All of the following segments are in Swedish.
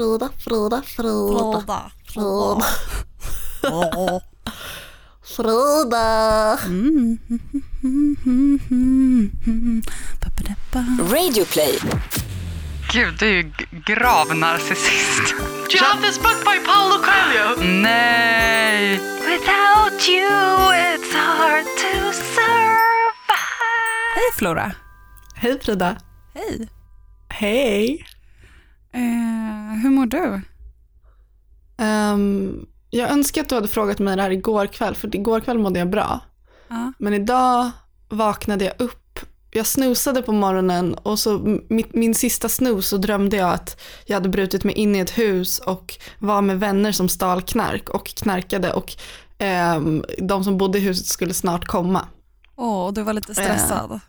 Frida, Frida, Frida. Frida. Frida. Frida. Radioplay. Gud, du är ju gravnarcissist. Do you have this book by Paulo Coelho? Nej! Without you it's hard to survive. Hej Flora. Hej Frida. Hej. Hej. Eh, hur mår du? Ehm, jag önskar att du hade frågat mig det här igår kväll, för igår kväll mådde jag bra. Ja. Men idag vaknade jag upp. Jag snosade på morgonen och så min, min sista snus så drömde jag att jag hade brutit mig in i ett hus och var med vänner som stal knark och knarkade och ehm, de som bodde i huset skulle snart komma. Åh, och du var lite stressad.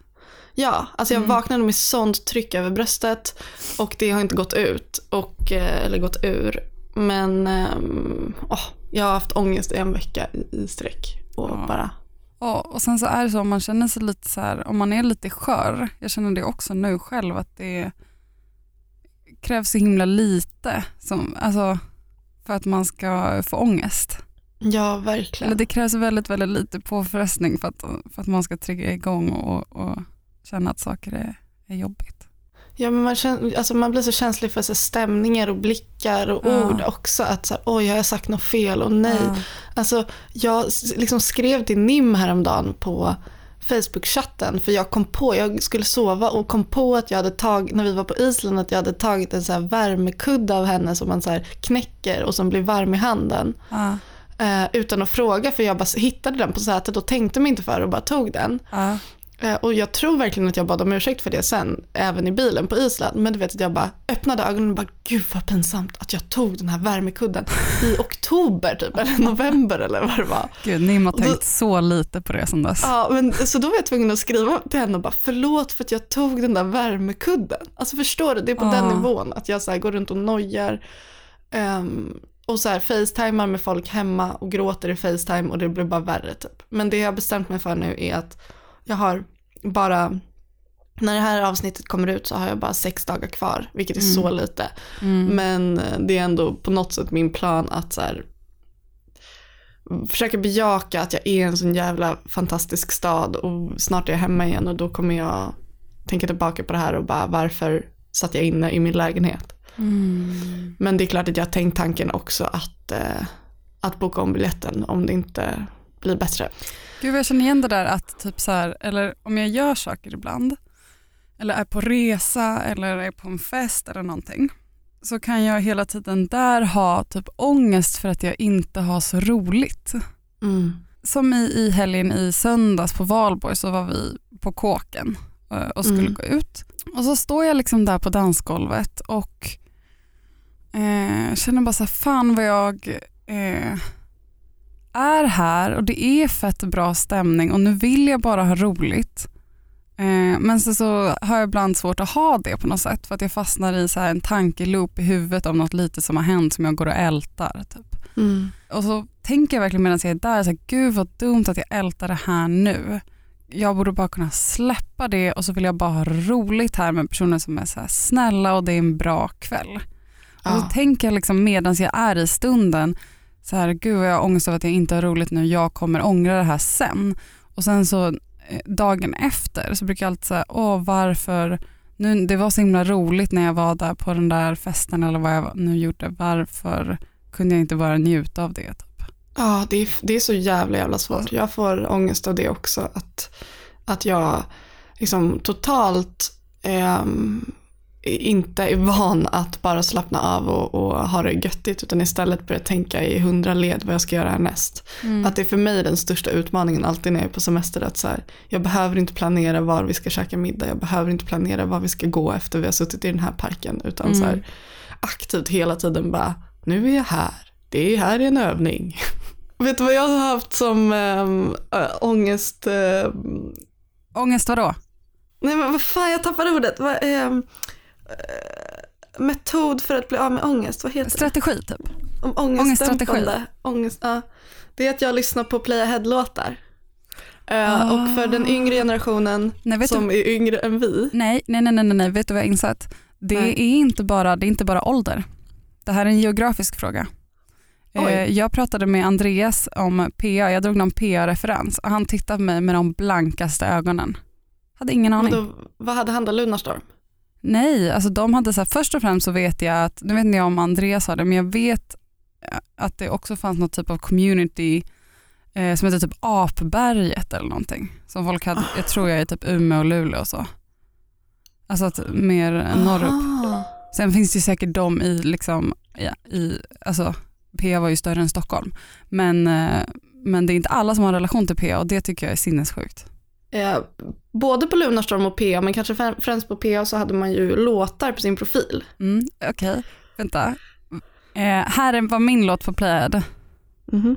Ja, alltså jag vaknade med sånt tryck över bröstet och det har inte gått ut, och, eh, eller gått ur. Men åh, jag har haft ångest i en vecka i, i sträck. Och Ja. bara, Och, och sen så är det så om man känner sig lite så här, om man är lite skör, jag känner det också nu själv, att det krävs så himla lite som, alltså, för att man ska få ångest. ja verkligen. Eller det krävs väldigt, väldigt lite påfrestning för att, för att man ska trigga igång och, och känna att saker är, är jobbigt. Ja, men man, känner, alltså man blir så känslig för så stämningar och blickar och Ja. ord också. Att så här, oj, har jag sagt något fel? Och nej. Ja. Alltså, jag liksom skrev till Nim häromdagen på Facebook-chatten för jag kom på, jag skulle sova och kom på att jag hade tagit, när vi var på Island, att jag hade tagit en så värmekudde av henne som man så knäcker och som blir varm i handen. Ja. Eh, utan att fråga för jag bara hittade den på sätet och tänkte mig inte för och bara tog den. Ja. Eh, Och jag tror verkligen att jag bad om ursäkt för det sen, även i bilen på Island. Men du vet att jag bara öppnade ögonen och bara, gud vad pinsamt att jag tog den här värmekudden i oktober typ, eller november eller vad det var. Gud, Nim har då- tänkt så lite på det sen dess. Ja, men, så då var jag tvungen att skriva till henne och bara, förlåt för att jag tog den där värmekudden. Alltså förstår du, det är på den Ja. nivån att jag så går runt och nojar. ehm, och så här facetimar med folk hemma och gråter i facetime och det blir bara värre typ. Men det jag har bestämt mig för nu är att jag har bara, när det här avsnittet kommer ut så har jag bara sex dagar kvar, vilket är så lite. Mm. Men eh, det är ändå på något sätt min plan att så här, försöka bejaka att jag är en sån jävla fantastisk stad och snart är jag hemma igen och då kommer jag tänka tillbaka på det här och bara varför satt jag inne i min lägenhet. Mm. Men det är klart att jag har tänkt tanken också att, eh, att boka om biljetten om det inte blir bättre. Gud, jag känner igen det där att typ så här, eller om jag gör saker ibland, eller är på resa eller är på en fest eller någonting, så kan jag hela tiden där ha typ ångest för att jag inte har så roligt. Mm. Som i, i helgen i söndags på Valborg så var vi på kåken eh, och skulle Mm. gå ut. Och så står jag liksom där på dansgolvet och eh, känner bara så här, fan vad jag eh, är här och det är fett bra stämning och nu vill jag bara ha roligt. Eh, men så, så har jag ibland svårt att ha det på något sätt för att jag fastnar i så här en tankeloop i huvudet om något lite som har hänt som jag går och ältar. Typ. Mm. Och så tänker jag verkligen medan jag är där, så här, gud vad dumt att jag ältar det här nu. Jag borde bara kunna släppa det och så vill jag bara ha roligt här med personer som är så här snälla och det är en bra kväll. Och så Ja. tänker jag liksom medan jag är i stunden, så här, gud vad jag har ångest över att jag inte har roligt nu, jag kommer ångra det här sen. Och sen så eh, dagen efter så brukar jag alltid säga, åh varför, nu, det var så himla roligt när jag var där på den där festen eller vad jag nu gjorde, varför kunde jag inte bara njuta av det? Typ? Ja, det är, det är så jävla jävla svårt. Jag får ångest av det också. Att, att jag liksom totalt ehm, inte är van att bara slappna av och, och ha det göttigt utan istället börja tänka i hundra led vad jag ska göra härnäst. Att det är för mig den största utmaningen alltid när jag är på semester. Att så här, jag behöver inte planera var vi ska käka middag. Jag behöver inte planera var vi ska gå efter vi har suttit i den här parken. Utan så här, aktivt hela tiden bara, nu är jag här. Det är här är en övning. Vet du vad jag har haft som äh, ångest? Äh, Ångest vadå? nej men vad fan, jag tappade ordet. Ähm, äh, metod för att bli av med ångest, vad heter det? Strategi typ? Om ångestdämpande. Ångest, ja. Det är att jag lyssnar på Play Ahead-låtar. Eh, Och för den yngre generationen Nej, som du, är yngre än vi. nej, nej, nej, nej, nej, vet du vad jag insett? Det Nej. är, inte bara, det är inte bara ålder. Det här är en geografisk fråga. Oj. Eh, jag pratade med Andreas om PA, jag drog någon PA-referens och han tittade på mig med de blankaste ögonen. Hade ingen aning. Vadå, vad hade hänt Lunarstorm? Nej, alltså de hade så här, först och främst så vet jag att, nu vet inte jag om Andreas sa det, men jag vet eh, att det också fanns något typ av community eh, som heter typ Apberget eller någonting. Som folk hade, jag tror jag är typ Umeå och Luleå och så. Alltså att mer norrut. Aha. Sen finns det ju säkert de i, liksom, ja, i alltså PA var ju större än Stockholm. Men, eh, men det är inte alla som har relation till PA och det tycker jag är sinnessjukt. Eh, både på Lunarstorm och PA, men kanske främ- främst på PA så hade man ju låtar på sin profil. Mm, Okej, vänta. Eh, här är vad min låt på playad. Mhm.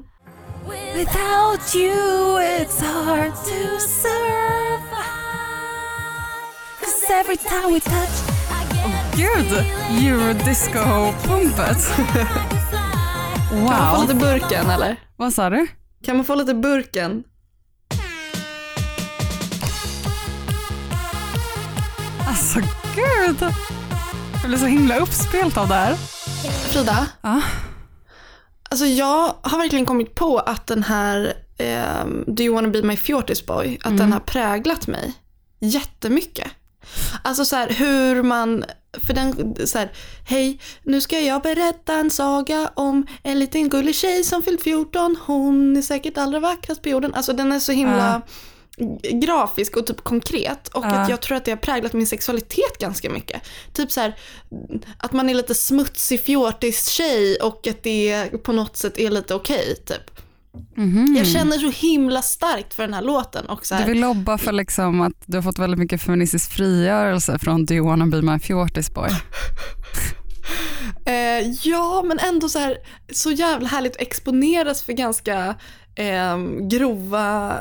Without you, it's hard to survive. Cause every time we touch, get Gud, eurodisco-pumpet. Kan man få Wow. lite burken eller? Vad sa du? Kan man få lite burken? Alltså gud. Jag blir så himla uppspelt av det här. Frida, Ja. alltså jag har verkligen kommit på att den här ehm, Do you wanna be my fjortis boy, att den har präglat mig jättemycket. Alltså så här hur man, för den, så här, hej, nu ska jag berätta en saga om en liten gullig tjej som fyllt 14, hon är säkert allra vackrast på jorden. Alltså den är så himla grafisk och typ konkret och Ja. att jag tror att det har präglat min sexualitet ganska mycket. Typ så här att man är lite smutsig fjortis tjej och att det på något sätt är lite okej typ. Mhm. Jag känner så himla starkt för den här låten och så Du här, vill lobba för liksom att du har fått väldigt mycket feministisk frigörelse från Do you wanna be my fjortis boy? eh, ja men ändå så här så jävla härligt att exponeras för ganska eh, grova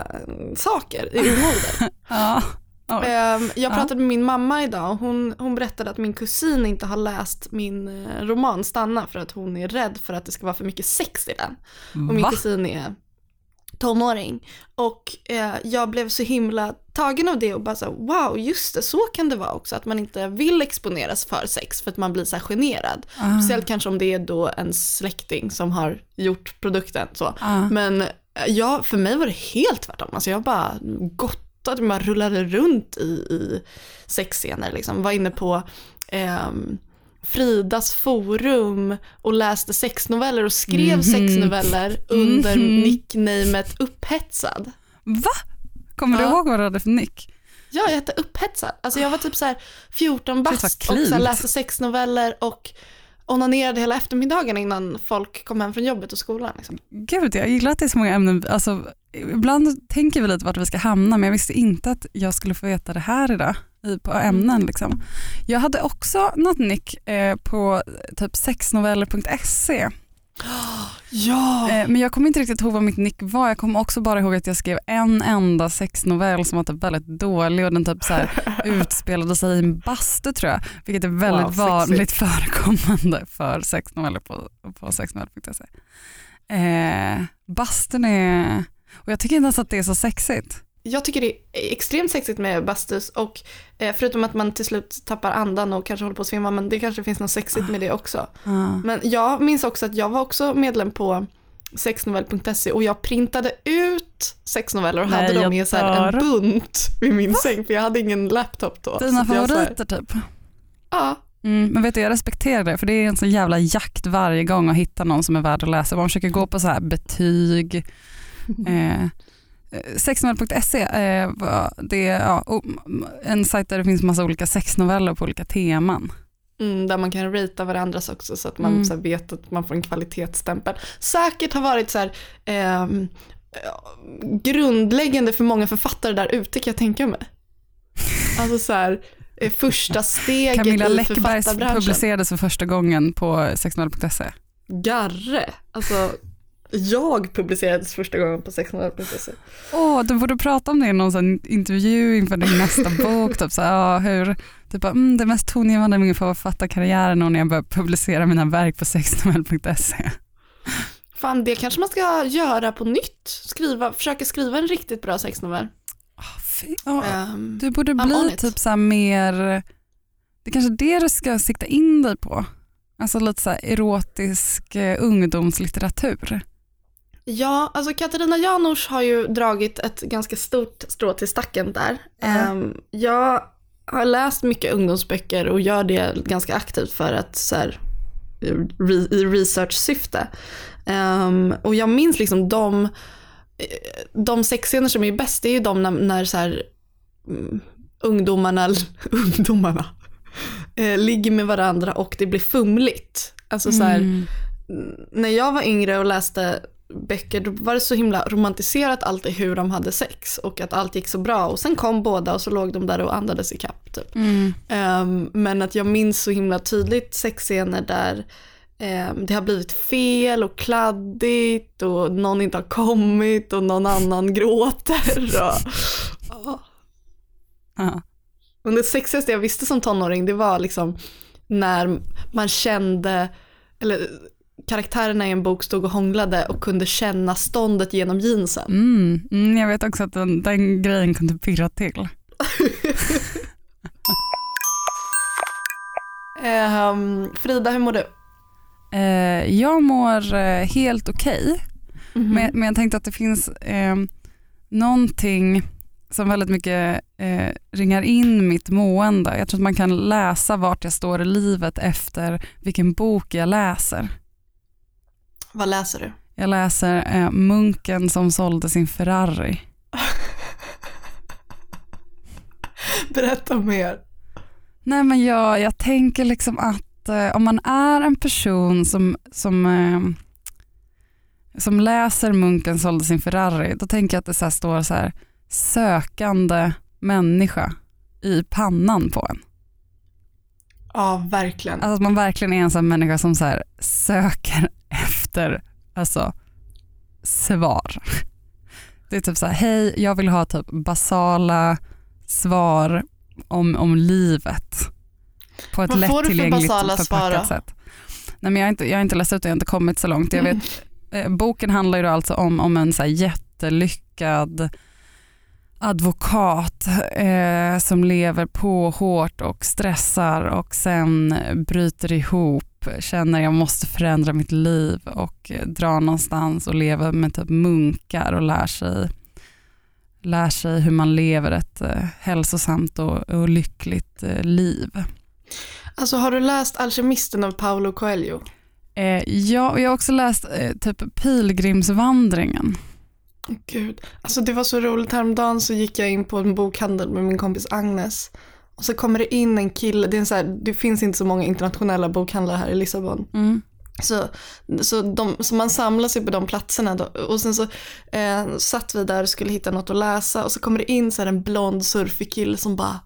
saker i ung ålder. Ja. Oj. Ehm, jag Ja. pratade med min mamma idag och hon, hon berättade att min kusin inte har läst min eh, roman Stanna för att hon är rädd för att det ska vara för mycket sex i den. Och min Va? kusin är tonåring. Och eh, jag blev så himla tagen av det och bara så wow, just det, så kan det vara också. Att man inte vill exponeras för sex för att man blir så här generad. Ah. Speciellt kanske om det är då en släkting som har gjort produkten. Så. Ah. Men eh, ja, för mig var det helt tvärtom. Alltså jag bara gottade, man rullade runt i, i sexscener. Liksom. Var inne på ehm, Fridas forum och läste sexnoveller och skrev Mhm. sexnoveller under Mhm. nicknamet Upphetsad. Va? Kommer du Ja. ihåg vad du hade för nick? Ja, jag hette Upphetsad. Alltså jag var typ så här 14 Shit, vad bast och så läste sexnoveller och onanerade hela eftermiddagen innan folk kom hem från jobbet och skolan. Liksom. Gud, jag gillar att det är så många ämnen. Alltså, ibland tänker vi lite vart vi ska hamna men jag visste inte att jag skulle få veta det här idag på ämnen. Liksom. Jag hade också något nick eh, på typ sexnoveller.se Ja! eh, men jag kommer inte riktigt ihåg vad mitt nick var. Jag kommer också bara ihåg att jag skrev en enda sexnovell som var typ väldigt dålig och den typ så här utspelade sig i en bastu tror jag. Vilket är väldigt Wow, vanligt förekommande för sexnoveller på, på sexnoveller.se. Eh, bastun är, och jag tycker inte ens att det är så sexigt. Jag tycker det är extremt sexigt med bastus och eh, förutom att man till slut tappar andan och kanske håller på att svimma, men det kanske finns något sexigt med det också. Ah. Men jag minns också att jag var också medlem på sexnovell.se och jag printade ut sexnoveller och Nej, hade dem i så här en bunt vid min säng för jag hade ingen laptop då. Dina här- favoriter typ? Ja, Mm, men vet du, jag respekterar det för det är en sån jävla jakt varje gång att hitta någon som är värd att läsa. Man försöker gå på så här betyg. Eh, Sexnovell.se eh, det är ja, en sajt där det finns massa olika sexnoveller på olika teman. mm, där man kan rita varandras också så att man Mm. så vet att man får en kvalitetsstämpel. Säkert har varit så här, ehm, ja, grundläggande för många författare där ute kan jag tänka mig. Alltså så här, eh, första steget Camilla i författarbranschen. publicerades för första gången på sexnovell.se. Garre. Alltså, jag publicerades första gången på 600.se. Åh, du borde prata om det i någon sån intervju inför din nästa bok. Typ så här, ja, hur, typ, bara, mm, det mest tongivande med min författarkarriär är när jag började publicera mina verk på sexnovell.se. Fan, det kanske man ska göra på nytt. Skriva, försöka skriva en riktigt bra sexnovell. Ja, Ehm, Du borde bli typ så här mer, det är kanske det du ska sikta in dig på. Alltså lite så här erotisk eh, ungdomslitteratur. Ja, alltså Katarina Janouch har ju dragit ett ganska stort strå till stacken där. Ehm, jag har läst mycket ungdomsböcker och gör det ganska aktivt för att så här, i research-syfte. Ehm, och jag minns liksom de, de sexscener som är bäst, det är ju de när, när så här, mm, ungdomarna, ungdomarna eh, ligger med varandra och det blir fumligt. Alltså så här, Mm. när jag var yngre och läste böcker då var det så himla romantiserat alltid hur de hade sex och att allt gick så bra och sen kom båda och så låg de där och andades i kapp typ. Mm. Ehm, men att jag minns så himla tydligt sexscener där ehm, det har blivit fel och kladdigt och någon inte har kommit och någon annan gråter. Och, Ja. Men det sexigaste jag visste som tonåring det var liksom när man kände, eller karaktärerna i en bok stod och hånglade och kunde känna ståndet genom jeansen. Mm. Mm, jag vet också att den, den grejen kunde pirra till. Ehm, Frida, hur mår du? Eh, jag mår eh, helt okej, Mhm. men, men jag tänkte att det finns eh, någonting som väldigt mycket eh, ringar in mitt mående. Jag tror att man kan läsa vart jag står i livet efter vilken bok jag läser. Vad läser du? Jag läser eh, Munken som sålde sin Ferrari. Berätta mer. Nej men jag, jag tänker liksom att eh, om man är en person som, som, eh, som läser Munken sålde sin Ferrari, då tänker jag att det så står så här sökande människa i pannan på en. Ja, verkligen. Alltså att man verkligen är en sån människa som så här söker efter alltså, svar. Det är typ så här, hej jag vill ha typ basala svar om, om livet på ett Vad lättillgängligt förpackat sätt. Nej, men jag, har inte, jag har inte läst ut det, jag har inte kommit så långt. Jag vet, eh, boken handlar ju alltså om, om en så jättelyckad advokat eh, som lever på hårt och stressar och sen bryter ihop, känner jag måste förändra mitt liv och eh, drar någonstans och lever med typ munkar och lär sig, lär sig hur man lever ett eh, hälsosamt och, och lyckligt eh, liv. Alltså har du läst Alkemisten av Paolo Coelho? Eh, ja, och jag har också läst eh, typ Pilgrimsvandringen. Gud, alltså det var så roligt. Häromdagen så gick jag in på en bokhandel med min kompis Agnes. Och så kommer det in en kille, det, är så här, det finns inte så många internationella bokhandlar här i Lissabon. Mm. Så, så, de, så man samlar sig på de platserna då. och sen så eh, satt vi där och skulle hitta något att läsa och så kommer det in så en blond surfig kille som bara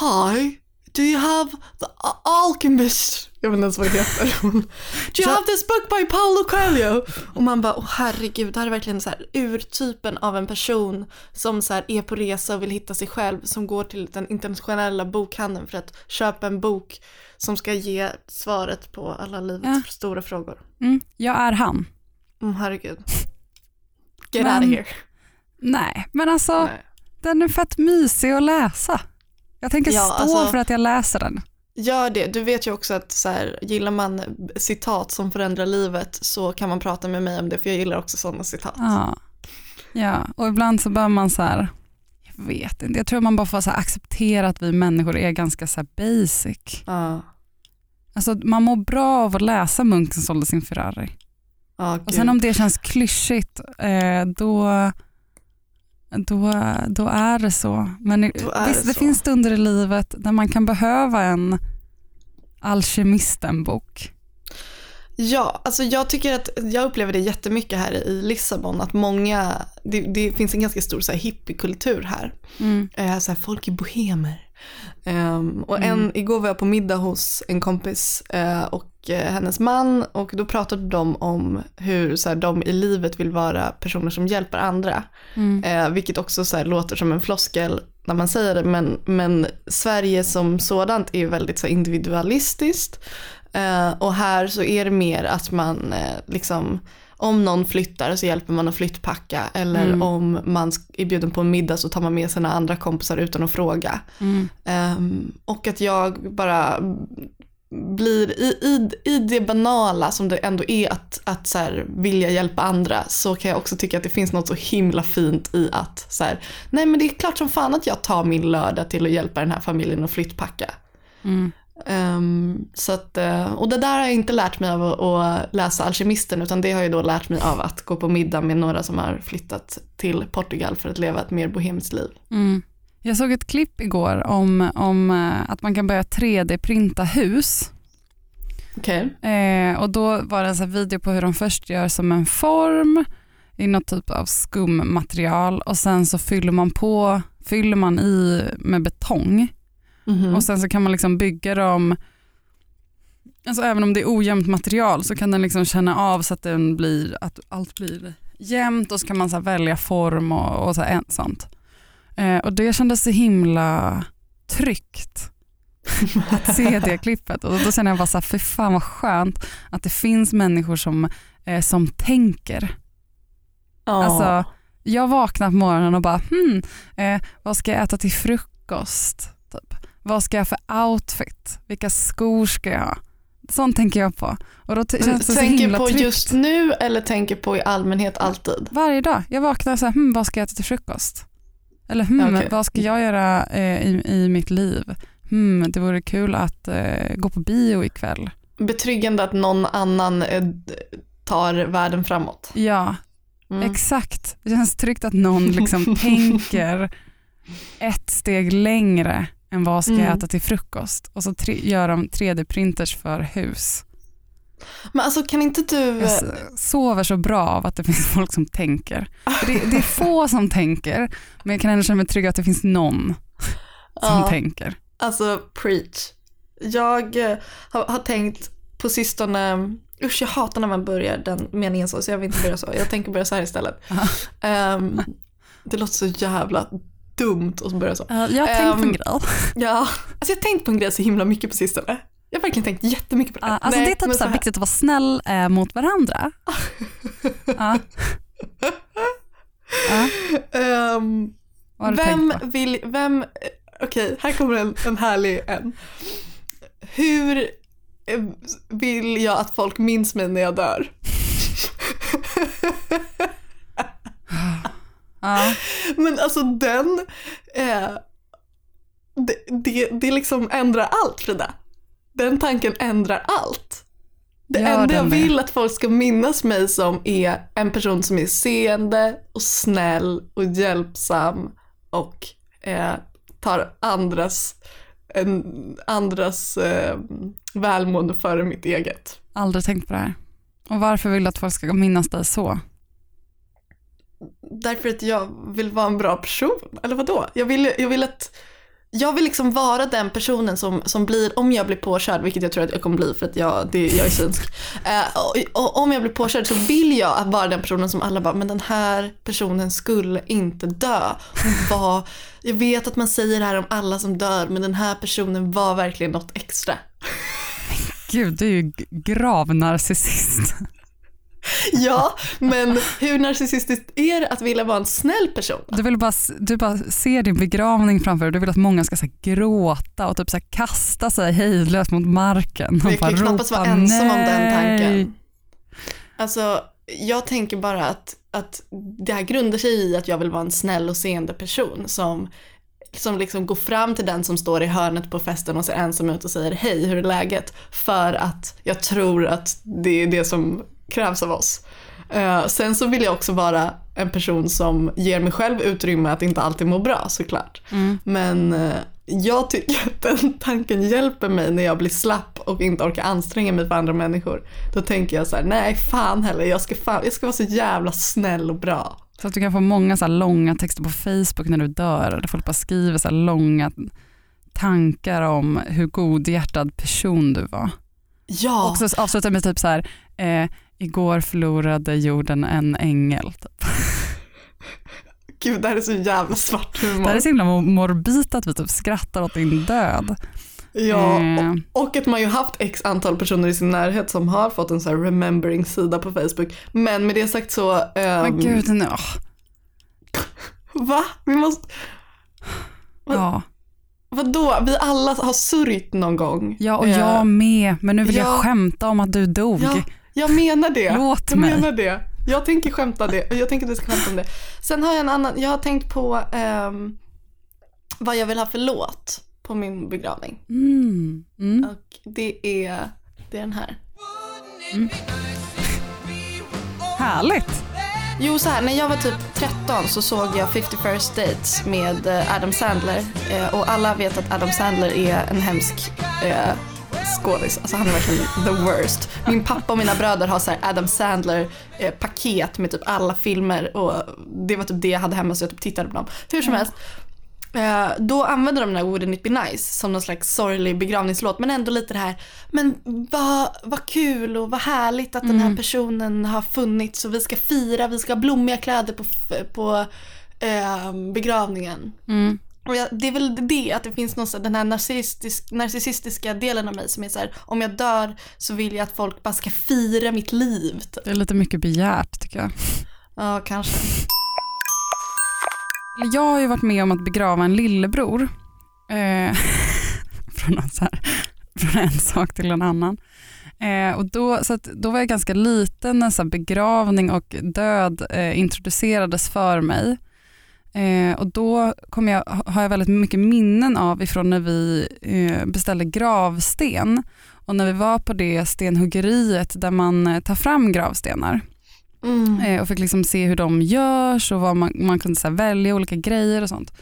Hi, do you have the Al- Alchemist? Jag vet inte ens vad det heter. do you have this book by Paulo Coelho? Och man bara, åh herregud, det här är verkligen så här urtypen av en person som så här är på resa och vill hitta sig själv, som går till den internationella bokhandeln för att köpa en bok som ska ge svaret på alla livets Ja. stora frågor. Mm. Jag är han. Mm, herregud. Get Men- out of here. Nej, men alltså Nej. den är fett mysig att läsa. Jag tänker Ja, stå alltså- för att jag läser den. Gör det. Du vet ju också att så här, gillar man citat som förändrar livet så kan man prata med mig om det för jag gillar också sådana citat. Ja. ja, och ibland så bör man så här, jag vet inte, jag tror man bara får så här acceptera att vi människor är ganska så här basic. Ja, Alltså man mår bra av att läsa Munken sålde sin Ferrari. ja Och sen om det känns klyschigt, eh, då, då, då är det så. Men visst, det det, så. finns stunder i livet där man kan behöva en Alkemisten-bok. Ja, alltså jag tycker att jag upplever det jättemycket här i Lissabon att många, det, det finns en ganska stor så här hippiekultur här. Mm. Eh, så här, folk är bohemer. Ehm, och en, Mm. igår var jag på middag hos en kompis eh, och eh, hennes man och då pratade de om hur så här, de i livet vill vara personer som hjälper andra. Mm. Eh, vilket också så här, låter som en floskel när man säger det men, men Sverige som sådant är väldigt så här, individualistiskt. Eh, och här så är det mer att man eh, liksom om någon flyttar så hjälper man att flyttpacka eller Mm. om man är bjuden på en middag så tar man med sina andra kompisar utan att fråga. Mm. Ehm, och att jag bara blir i, i, i det banala som det ändå är att, att så här, vilja hjälpa andra så kan jag också tycka att det finns något så himla fint i att så här, nej men det är klart som fan att jag tar min lördag till att hjälpa den här familjen att flyttpacka. Mm. Ehm, så att, eh, och det där har jag inte lärt mig av att, att läsa Alkemisten utan det har jag då lärt mig av att gå på middag med några som har flyttat till Portugal för att leva ett mer bohemiskt liv. Mm. Jag såg ett klipp igår om, om eh, att man kan börja 3D-printa hus. Okej. Eh, och då var det en video på hur de först gör som en form i något typ av skummaterial och sen så fyller man på, fyller man i med betong Mhm. och sen så kan man liksom bygga dem, alltså även om det är ojämnt material så kan den liksom känna av så att, den blir, att allt blir jämnt och så kan man så välja form och, och så en- sånt. Eh, och det kändes så himla tryggt att se det klippet och då känner jag bara så här, för fan vad skönt att det finns människor som, eh, som tänker. Ja. Alltså, jag vaknar på morgonen och bara, hmm, eh, vad ska jag äta till frukost? Typ. Vad ska jag ha för outfit? Vilka skor ska jag ha? Sånt tänker jag på. Och då känns det tänker på tryggt. just nu eller tänker på i allmänhet alltid? Varje dag. Jag vaknar så här, hmm, vad ska jag äta till frukost? Eller hmm, Okej. vad ska jag göra eh, i, i mitt liv? Hmm, det vore kul att eh, gå på bio ikväll. Betryggande att någon annan eh, tar världen framåt. Ja, Mm. exakt. Det känns tryggt att någon liksom tänker ett steg längre än vad ska jag Mm. äta till frukost. Och så gör de 3D-printers för hus. Men alltså kan inte du... Jag s- sover så bra av att det finns folk som tänker. Det, det är få som tänker, men jag kan ändå känna mig trygg att det finns någon som Ja. tänker. Alltså preach. Jag eh, har, har tänkt på sistone, usch jag hatar när man börjar den meningen så, så jag vill inte börja så. Jag tänker börja så här istället. Ehm, det låter så jävla dumt att börja så. jag har tänkt på en Ehm, grej. Ja, alltså jag har tänkt på en grej så himla mycket på sistone. Jag har verkligen tänkt jättemycket på det. Ja, alltså Nej, det är typ så här viktigt att vara snäll eh, mot varandra. ja. Ja, du vem vill, vem, okej här kommer en, en härlig en. Hur eh, vill jag att folk minns mig när jag dör? Ja. Men alltså den, eh, det, det, det liksom ändrar allt Frida. Den tanken ändrar allt. Det Gör enda jag vill att folk ska minnas mig som är en person som är seende och snäll och hjälpsam och eh, tar andras, en, andras eh, välmående före mitt eget. Aldrig tänkt på det här. Och varför vill du att folk ska minnas dig så? Därför att jag vill vara en bra person. Eller vadå? Jag vill, jag vill att jag vill liksom vara den personen som, som blir, om jag blir påkörd, vilket jag tror att jag kommer bli för att jag, det, jag är synsk. Eh, och, och om jag blir påkörd så vill jag vara den personen som alla bara, men den här personen skulle inte dö. Hon var, jag vet att man säger det här om alla som dör, men den här personen var verkligen något extra. Gud, du är ju gravnarcissist. Ja, men hur narcissistiskt är det att vilja vara en snäll person? Du vill bara, du bara ser din begravning framför dig. Du vill att många ska så gråta och typ så kasta sig hejdlöst mot marken. Jag kan knappast vara ensam om den "Nej!" tanken. Alltså, jag tänker bara att, att det här grundar sig i att jag vill vara en snäll och seende person som, som liksom går fram till den som står i hörnet på festen och ser ensam ut och säger hej, hur är läget? För att jag tror att det är det som krävs av oss. Eh, sen så vill jag också vara en person som ger mig själv utrymme att inte alltid må bra såklart. Mm. Men eh, jag tycker att den tanken hjälper mig när jag blir slapp och inte orkar anstränga mig för andra människor. Då tänker jag så här: nej fan heller, jag ska, fan, jag ska vara så jävla snäll och bra. Så att du kan få många så långa texter på Facebook när du dör. Där folk bara skriver så långa tankar om hur godhjärtad person du var. Ja, Och så avslutar med typ så här, eh, igår förlorade jorden en ängel. Typ. gud det här är så jävla svart humor. Det här är så himla mor- morbid att vi typ skrattar åt din död. Ja, Eh. och, och att man ju haft x antal personer i sin närhet som har fått en så här remembering-sida på Facebook. Men med det sagt så, ehm, Men gud, nu, va? Vi måste, ja. Vadå? Vi alla har sörjt någon gång. Ja, och Eh, jag med. Men nu vill jag ja. skämta om att du dog. Ja, jag menar det. Låt jag mig. menar det. Jag tänker skämta det. Jag tänker att vi ska skämta om det. Sen har jag en annan, jag har tänkt på ehm, vad jag vill ha för låt på min begravning. Mm. Mm. Och det är, det är den här. Härligt. Jo, så här, när jag var typ 13 så såg jag 50 First Dates med eh, Adam Sandler. Eh, och alla vet att Adam Sandler är en hemsk eh, skådis. Alltså han är verkligen the worst. Min pappa och mina bröder har så Adam Sandler eh, med typ alla filmer och det var typ det jag hade hemma så jag typ tittade på dem. Hur som helst. Eh, då använde de den här Wouldn't it be nice som någon slags sorglig begravningslåt men ändå lite det här, men vad vad kul och vad härligt att den här personen har funnits och vi ska fira, vi ska ha blommiga kläder på, på eh, begravningen. Mm. Och jag, det är väl det, att det finns någon, så den här narcissistisk, narcissistiska delen av mig som är så här, om jag dör så vill jag att folk bara ska fira mitt liv. Typ. Det är lite mycket begärt tycker jag. Ja, kanske. Jag har ju varit med om att begrava en lillebror. Eh, från, här, från en sak till en annan. Eh, och då, så då var jag ganska liten när så begravning och död eh, introducerades för mig. Eh, och då kom jag, har jag väldigt mycket minnen av ifrån när vi eh, beställde gravsten och när vi var på det stenhuggeriet där man eh, tar fram gravstenar. Mm. Eh, och fick liksom se hur de görs och vad man, man kunde så här välja olika grejer och sånt.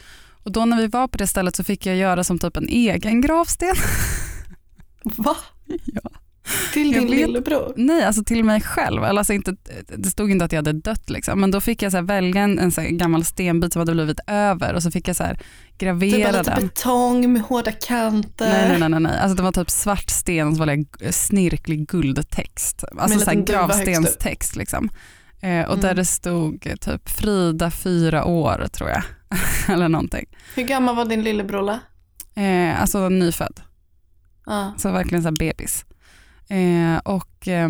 Och då när vi var på det stället så fick jag göra som typ en egen gravsten. Va? Ja. Till din lillebror? Nej, alltså till mig själv. Alltså inte, det stod inte att jag hade dött liksom. men då fick jag så välja en, en så gammal stenbit som hade blivit över och så fick jag så här Typ gravera lite den. betong med hårda kanter. Nej, nej, nej, nej. Alltså det var typ svart sten och så var det snirklig guldtext. Alltså så här gravstenstext liksom. Eh, och där Mm. det stod typ Frida fyra år tror jag. Eller någonting. Hur gammal var din lillebror? Eh, alltså nyfödd, Ja. så verkligen så här bebis. Eh, och eh,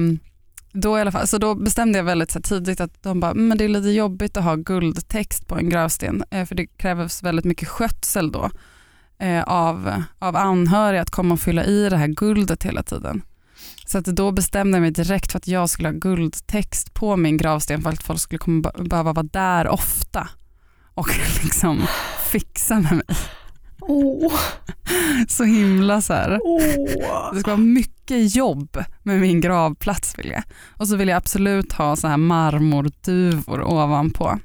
då i alla fall, så då bestämde jag väldigt så tidigt att de bara, mm, men det är lite jobbigt att ha guldtext på en gravsten eh, för det krävs väldigt mycket skötsel då eh, av, av anhöriga att komma och fylla i det här guldet hela tiden. Så att då bestämde jag mig direkt för att jag skulle ha guldtext på min gravsten för att folk skulle komma, behöva vara där ofta och liksom fixa med mig. Åh, Så himla så här. åh. Det ska vara mycket jobb med min gravplats vill jag. Och så vill jag absolut ha så här marmorduvor ovanpå.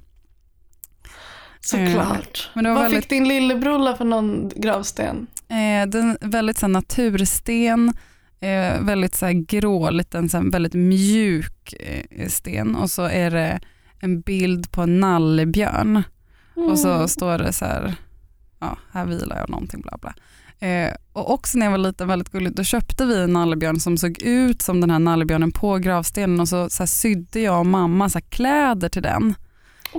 Såklart. Var Vad väldigt- fick din lillebror för någon gravsten? Eh, den väldigt så här, natursten, eh, väldigt så här, grå, liten, så här, väldigt mjuk eh, sten och så är det en bild på en nallebjörn och så Mm. står det så här, ja här vilar jag någonting bla bla. Eh, och också när jag var liten, väldigt gulligt, då köpte vi en nallebjörn som såg ut som den här nallebjörnen på gravstenen och så, så här, sydde jag och mamma så här, kläder till den.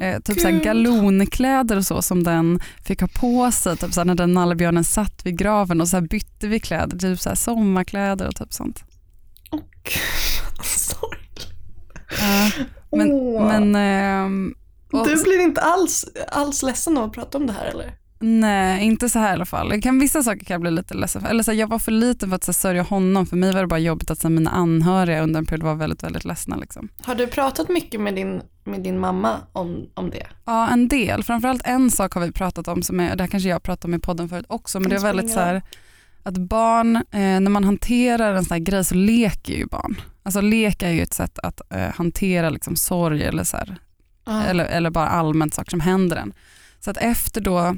Eh, typ så här, Gud. galonkläder och så som den fick ha på sig typ så här, när den nallebjörnen satt vid graven och så bytte vi kläder, typ så sommarkläder och typ sånt. Åh, gud, sorry. Ja, men, Åh. men ehm, och- Du blir inte alls, alls ledsen av att prata om det här eller? Nej, inte så här i alla fall. Jag kan, vissa saker kan jag bli lite ledsen för. Eller så här, jag var för liten för att så här, sörja honom. För mig var det bara jobbigt att så här, mina anhöriga under en period var väldigt, väldigt ledsna. Liksom. Har du pratat mycket med din, med din mamma om, om det? Ja, en del. Framförallt en sak har vi pratat om, som är, det här kanske jag pratat om i podden förut också, men det är väldigt så här, att barn, eh, när man hanterar en sån här grej så leker ju barn. Alltså lek är ju ett sätt att eh, hantera liksom, sorg eller, så här, Ja. eller, eller bara allmänt saker som händer en. Så att efter då,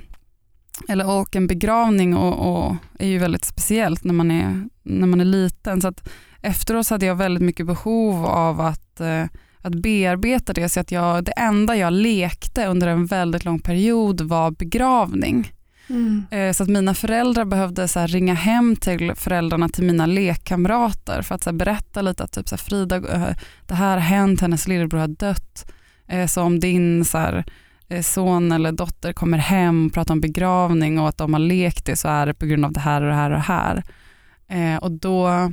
eller och en begravning och, och är ju väldigt speciellt när man är, när man är liten. Så att efteråt så hade jag väldigt mycket behov av att, eh, att bearbeta det. Så att jag, det enda jag lekte under en väldigt lång period var begravning. Mm. Eh, Så att mina föräldrar behövde så ringa hem till föräldrarna till mina lekkamrater för att så berätta lite att typ så här Frida, eh, det här har hänt, hennes lillebror har dött. Eh, Så om din så här, son eller dotter kommer hem och pratar om begravning och att de har lekt det så är det på grund av det här och det här och det här. Eh, Och då,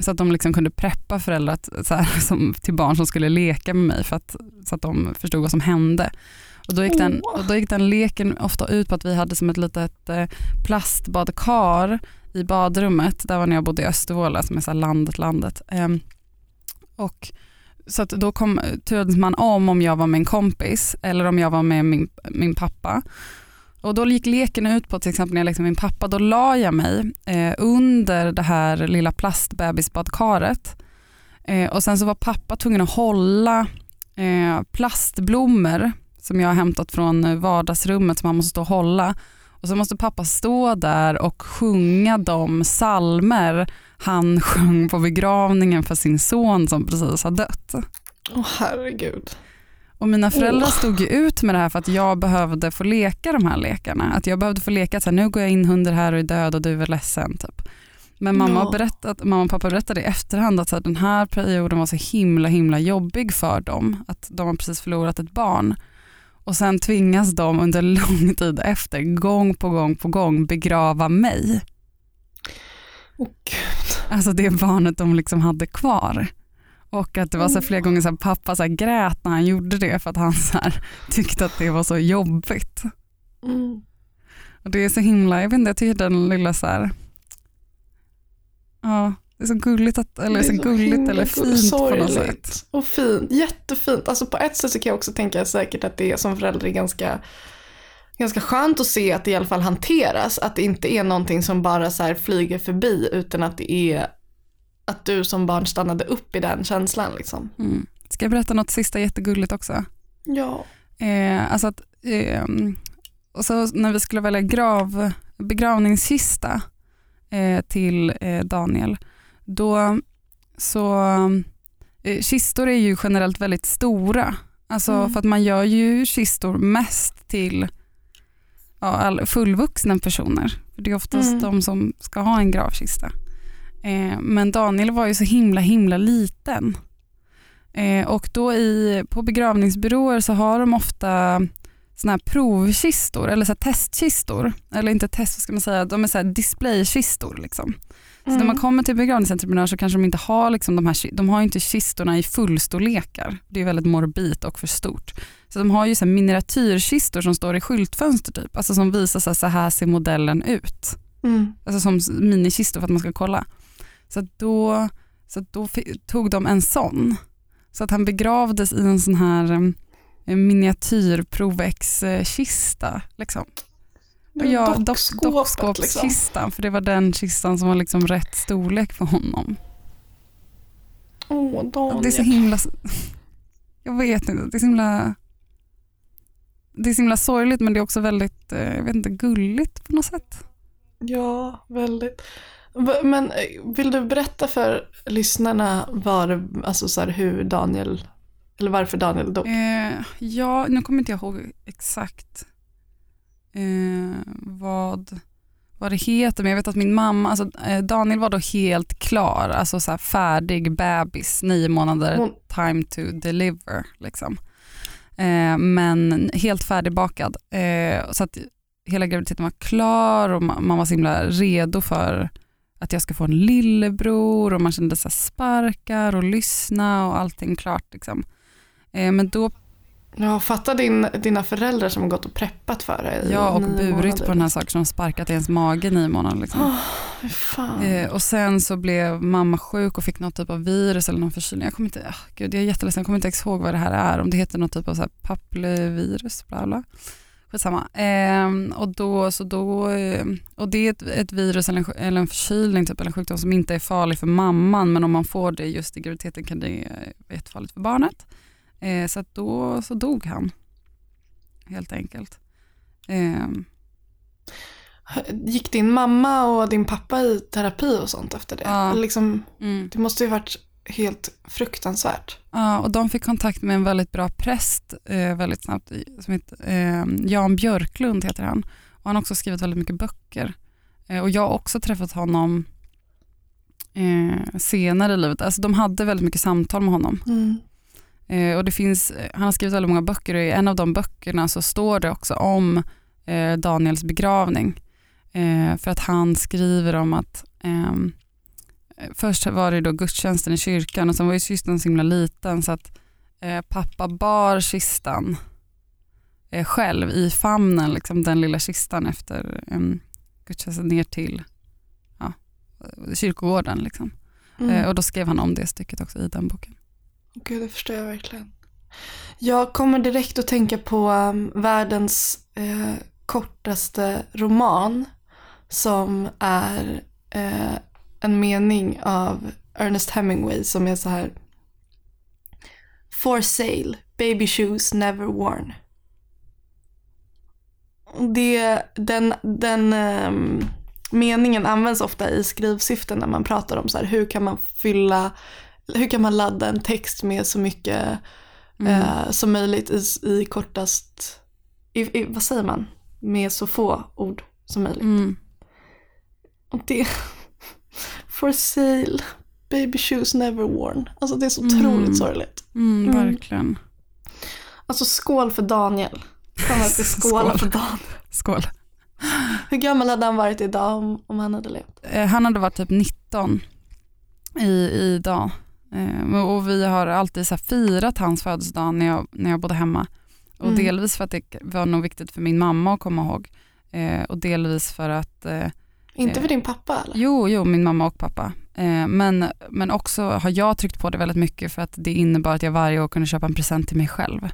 så att de liksom kunde preppa föräldrar så här, som, till barn som skulle leka med mig för att, så att de förstod vad som hände. Och då, gick den, och då gick den leken ofta ut på att vi hade som ett litet eh, plastbadkar i badrummet. Där var när jag bodde i Östervåla som är så landet, landet. Ehm, och så att då kom, turades man om om jag var med en kompis eller om jag var med min, min pappa. Och då gick leken ut på till exempel när jag lekte med min pappa, då la jag mig eh, under det här lilla plastbebisbadkaret. Eh, och sen så var pappa tvungen att hålla eh, plastblommor som jag har hämtat från vardagsrummet som han måste stå och hålla. Och så måste pappa stå där och sjunga de salmer han sjöng på begravningen för sin son som precis har dött. Åh herregud. Och mina föräldrar stod ju ut med det här för att jag behövde få leka de här lekarna. Att jag behövde få leka så här, nu går jag in hundar här och är död och du är ledsen. Typ. Men mamma, Ja. berättat, mamma och pappa berättade i efterhand att så här, den här perioden var så himla himla jobbig för dem. Att de har precis förlorat ett barn. Och sen tvingas de under lång tid efter, gång på gång på gång, begrava mig. Gud. Alltså det barnet de liksom hade kvar. Och att det var så flera gånger så här, pappa så här grät när han gjorde det för att han så här, tyckte att det var så jobbigt. Mm. Och det är så himla, jag vet inte, jag tycker den lilla så här, ja det är så gulligt, att, eller så, så gulligt eller fint på något sätt. Och fint, jättefint. Alltså på ett sätt så kan jag också tänka säkert att det är som förälder är ganska, ganska skönt att se att det i alla fall hanteras. Att det inte är någonting som bara så flyger förbi utan att det är att du som barn stannade upp i den känslan liksom. Mm. Ska jag berätta något sista jättegulligt också? Ja. Eh, alltså att, eh, och så när vi skulle välja grav, begravningskista eh, till eh, Daniel, då så, eh, kistor är ju generellt väldigt stora. Alltså Mm. för att man gör ju kistor mest till ja, fullvuxna personer. För det är oftast Mm. de som ska ha en gravkista. Eh, men Daniel var ju så himla himla liten. Eh, och då i, på begravningsbyråer så har de ofta såna här provkistor eller så testkistor. Eller inte test, vad ska man säga, de är så här displaykistor. Liksom. Så Mm. när man kommer till begravningsentreprenör så kanske de inte har, liksom de, här, de har inte kistorna i fullstorlekar. Det är väldigt morbid och för stort. Så de har ju så här miniatyrkistor som står i skyltfönster typ. Alltså som visar så här, så här ser modellen ut Mm. alltså som minikistor för att man ska kolla. Så då, så då tog de en sån. Så att han begravdes i en sån här um, miniatyrprovex-kista. Liksom. Och jag, dockskåpskistan, liksom. för det var den kistan som var liksom rätt storlek för honom. Åh, Daniel. Det är så himla, jag vet inte, det är så himla, det är så himla sorgligt men det är också väldigt, eh, jag vet inte, gulligt på något sätt. Ja, väldigt. Men eh, vill du berätta för lyssnarna var, alltså så här, hur Daniel, eller varför Daniel dog? Eh, ja, nu kommer inte jag ihåg exakt eh, vad, vad det heter, men jag vet att min mamma, alltså, eh, Daniel var då helt klar, alltså så färdig bebis, nio månader, Hon- time to deliver. Liksom. Eh, men helt färdigbakad. Eh, så att hela graviditeten var klar och man, man var så himla redo för att jag ska få en lillebror och man kände så sparkar och lyssna och allting klart. Liksom. Eh, men då, Ja, fatta din, dina föräldrar som har gått och preppat för dig ja och burit månader. på den här saken som sparkat i ens mage i nio månader. Liksom. Fan. Eh, och sen så blev mamma sjuk och fick något typ av virus eller någon förkylning. Jag kommer inte, ah, gud, jag är jätteledsen, jag kommer inte ens ihåg vad det här är. Om det heter något typ av så här papillevirus, bla bla. Skitsamma. Eh, och, då, så då, eh, och det är ett, ett virus eller en, eller en förkylning typ, eller en sjukdom som inte är farlig för mamman men om man får det just i graviditeten kan det vara jättefarligt för barnet. Eh, så då så dog han helt enkelt. Eh, Gick din mamma och din pappa i terapi och sånt efter det? Ja. Liksom, mm. det måste ju varit helt fruktansvärt. Ja, och de fick kontakt med en väldigt bra präst eh, väldigt snabbt som heter, eh, Jan Björklund heter han. Och han har också skrivit väldigt mycket böcker. Eh, och jag har också träffat honom eh, senare i livet. Alltså de hade väldigt mycket samtal med honom. Mm. Eh, och det finns, eh, han har skrivit väldigt många böcker och i en av de böckerna så står det också om eh, Daniels begravning. Eh, för att han skriver om att ehm, eh, först var det då gudstjänsten i kyrkan och sen var ju kistan så himla liten så att eh, pappa bar kistan själv i famnen, liksom, den lilla kistan efter gudstjänsten ner till ja, kyrkogården. Liksom. Mm. Och då skrev han om det stycket också i den boken. Gud, det förstår jag verkligen. Jag kommer direkt att tänka på um, världens eh, kortaste roman som är eh, en mening av Ernest Hemingway som är så här For sale, baby shoes never worn. Det, den den um, meningen används ofta i skrivsyften när man pratar om så här, hur kan man fylla, hur kan man ladda en text med så mycket eh, som möjligt i, i kortast, i, i, vad säger man, med så få ord som möjligt. Mm. Och det, for sale, baby shoes never worn. Alltså det är så Mm. otroligt sorgligt. Mm, Mm. verkligen. Alltså skål för Daniel. Att Skål. för Daniel. Skål. Hur gammal hade han varit idag om, om han hade levt? Eh, han hade varit typ 19 i, idag. Eh, och vi har alltid så firat hans födelsedag när jag, när jag bodde hemma. Och Mm. delvis för att det var nog viktigt för min mamma att komma ihåg. Eh, och delvis för att, eh, Inte Eh, för din pappa eller? jo, jo, min mamma och pappa. Eh, men, men också har jag tryckt på det väldigt mycket för att det innebar att jag varje år kunde köpa en present till mig själv.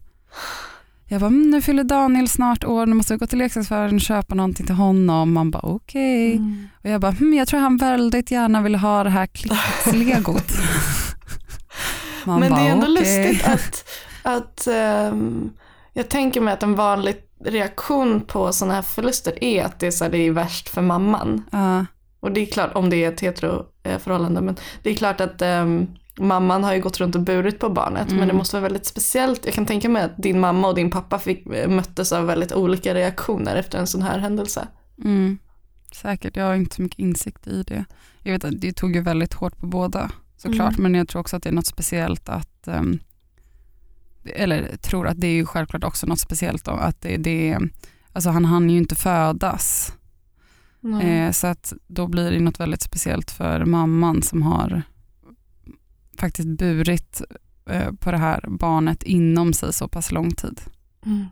Jag bara, mm, nu fyller Daniel snart år, nu måste jag gå till leksaksaffären och köpa någonting till honom. Man bara, okej. Mm. Och jag bara, hm, jag tror han väldigt gärna vill ha det här klippslegot. Man Men det är ändå okej. lustigt att, att ehm, jag tänker mig att en vanlig reaktion på sådana här förluster är att det är, så här, det är värst för mamman. Ja, Och det är klart, om det är ett heteroförhållande, men det är klart att ehm, mamman har ju gått runt och burit på barnet, men Mm. det måste vara väldigt speciellt. Jag kan tänka mig att din mamma och din pappa fick, möttes av väldigt olika reaktioner efter en sån här händelse. mm, säkert, jag har inte så mycket insikt i det. Jag vet att det tog ju väldigt hårt på båda såklart, Mm. men jag tror också att det är något speciellt att, ehm, eller tror att det är ju självklart också något speciellt då, att det, det alltså han hann ju inte födas. Eh, så att då blir det något väldigt speciellt för mamman som har faktiskt burit eh, på det här barnet inom sig så pass lång tid. Mm.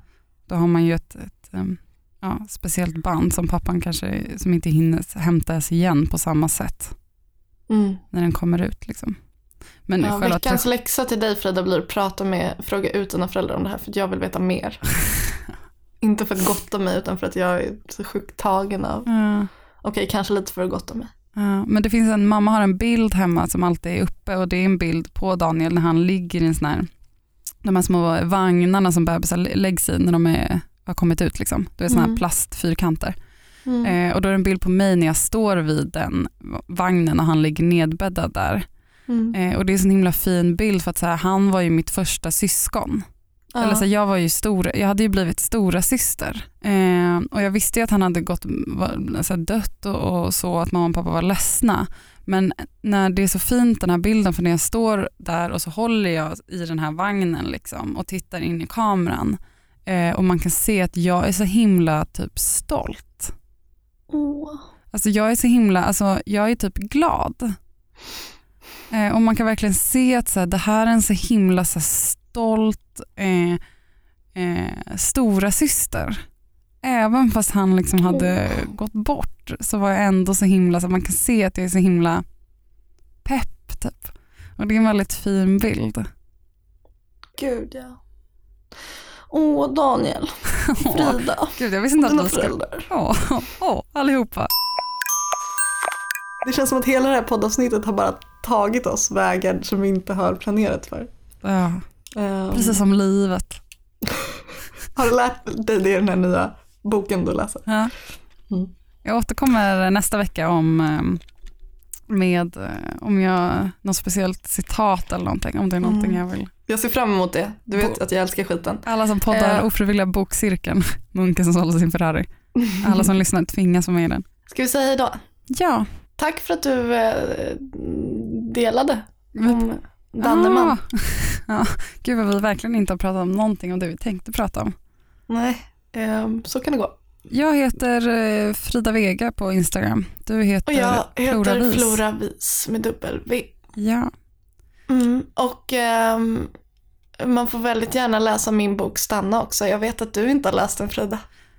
Då har man ju ett, ett em, ja, speciellt band som pappan kanske som inte hinner hämtas igen på samma sätt Mm. när den kommer ut. Liksom. Men Ja, veckans läxa till dig Frida blir att prata med, fråga ut dina föräldrar om det här för jag vill veta mer. Inte för att gotta mig utan för att jag är så sjukt tagen av, Ja, okej kanske lite för att gotta mig. ja. Men det finns en, mamma har en bild hemma som alltid är uppe och det är en bild på Daniel när han ligger i en sån här, de här små vagnarna som bebisar läggs i när de är, har kommit ut. Liksom. Det är såna här Mm. plastfyrkanter. Mm. Eh, och då är det en bild på mig när jag står vid den vagnen och han ligger nedbäddad där. Mm. Eh, och det är en sån himla fin bild för att så här, han var ju mitt första syskon. Ja. Eller så här, jag, var ju stor, jag hade ju blivit stora syster. Eh, och jag visste ju att han hade gått, var, så här, dött och, och så, att mamma och pappa var ledsna. Men när det är så fint den här bilden, för när jag står där och så håller jag i den här vagnen liksom, och tittar in i kameran eh, och man kan se att jag är så himla typ stolt. Åh. Alltså jag är så himla, alltså jag är typ glad. Eh, och man kan verkligen se att så här, det här är en så himla så här, stolt eh, eh, stora syster. Även fast han liksom hade gått bort så var jag ändå så himla, så man kan se att jag är så himla pepp typ. Och det är en väldigt fin bild. Gud ja. Åh Daniel, Frida, Gud, jag visste inte att vi skulle... Åh, åh, allihopa. Det känns som att hela det här poddavsnittet har bara tagit oss vägar som vi inte har planerat för. Ja, Ehm, precis som livet. Har du lärt dig det i den här nya boken du läser? Ja. Mm. Jag återkommer nästa vecka om, eh, med, eh, om jag, något speciellt citat eller någonting, om det är någonting Mm. jag vill. Jag ser fram emot det. Du vet Bo- att jag älskar skiten. Alla som poddar Eh. ofrivilliga bokcirkeln, munken som sålde sin Ferrari. Alla som lyssnar tvingas vara med i den. Ska vi säga hej då? Ja. Tack för att du eh, delade om Danneman. Ah. ja. Gud vad vi verkligen inte har pratat om någonting om det vi tänkte prata om. Nej, ehm, så kan det gå. Jag heter eh, Frida Vega på Instagram. Du heter Och jag heter Flora Vis. Flora Vis med dubbel V. Ja. Mm, och ehm, man får väldigt gärna läsa min bok Stanna också. Jag vet att du inte har läst den Frida.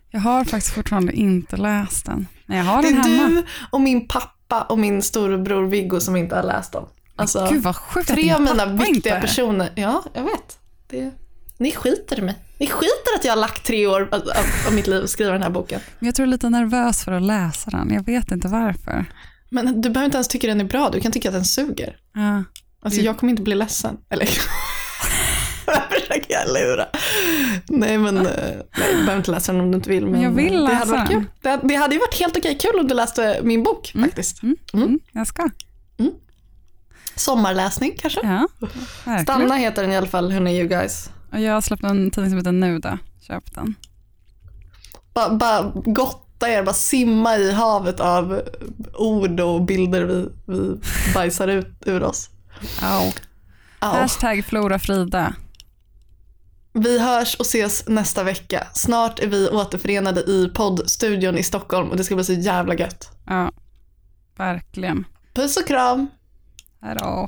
Jag har faktiskt fortfarande inte läst den. Men jag har Det den är hemma. du och min pappa och min storebror Viggo som inte har läst dem. Alltså, Gud vad sjukt att tre av mina viktiga personer. Ja, jag vet. Det, ni skiter i mig. Ni skiter att jag har lagt tre år av, av, av mitt liv att skriva den här boken. Men jag tror jag är lite nervös för att läsa den. Jag vet inte varför. Men du behöver inte ens tycka den är bra, du kan tycka att den suger. Ja. Alltså Mm. jag kommer inte bli ledsen. Eller försöker jag lura. Nej men, eh, nej, du behöver inte läsa den om du inte vill. Men jag vill det läsa hade varit den. kul. Det, det hade ju varit helt okej kul om du läste min bok faktiskt. Mm. Mm. Mm. Jag ska. Sommarläsning kanske? Ja. Stanna heter den i alla fall, hörni you guys. Och jag har släppt en tidning som heter Nuda. Köp den. Bara, bara gotta er, bara simma i havet av ord och bilder vi, vi bajsar ut ur oss. Au. Au. Hashtag Flora Frida. Vi hörs och ses nästa vecka. Snart är vi återförenade i poddstudion i Stockholm och det ska bli så jävla gött. Ja, verkligen. Puss och kram! Hej då.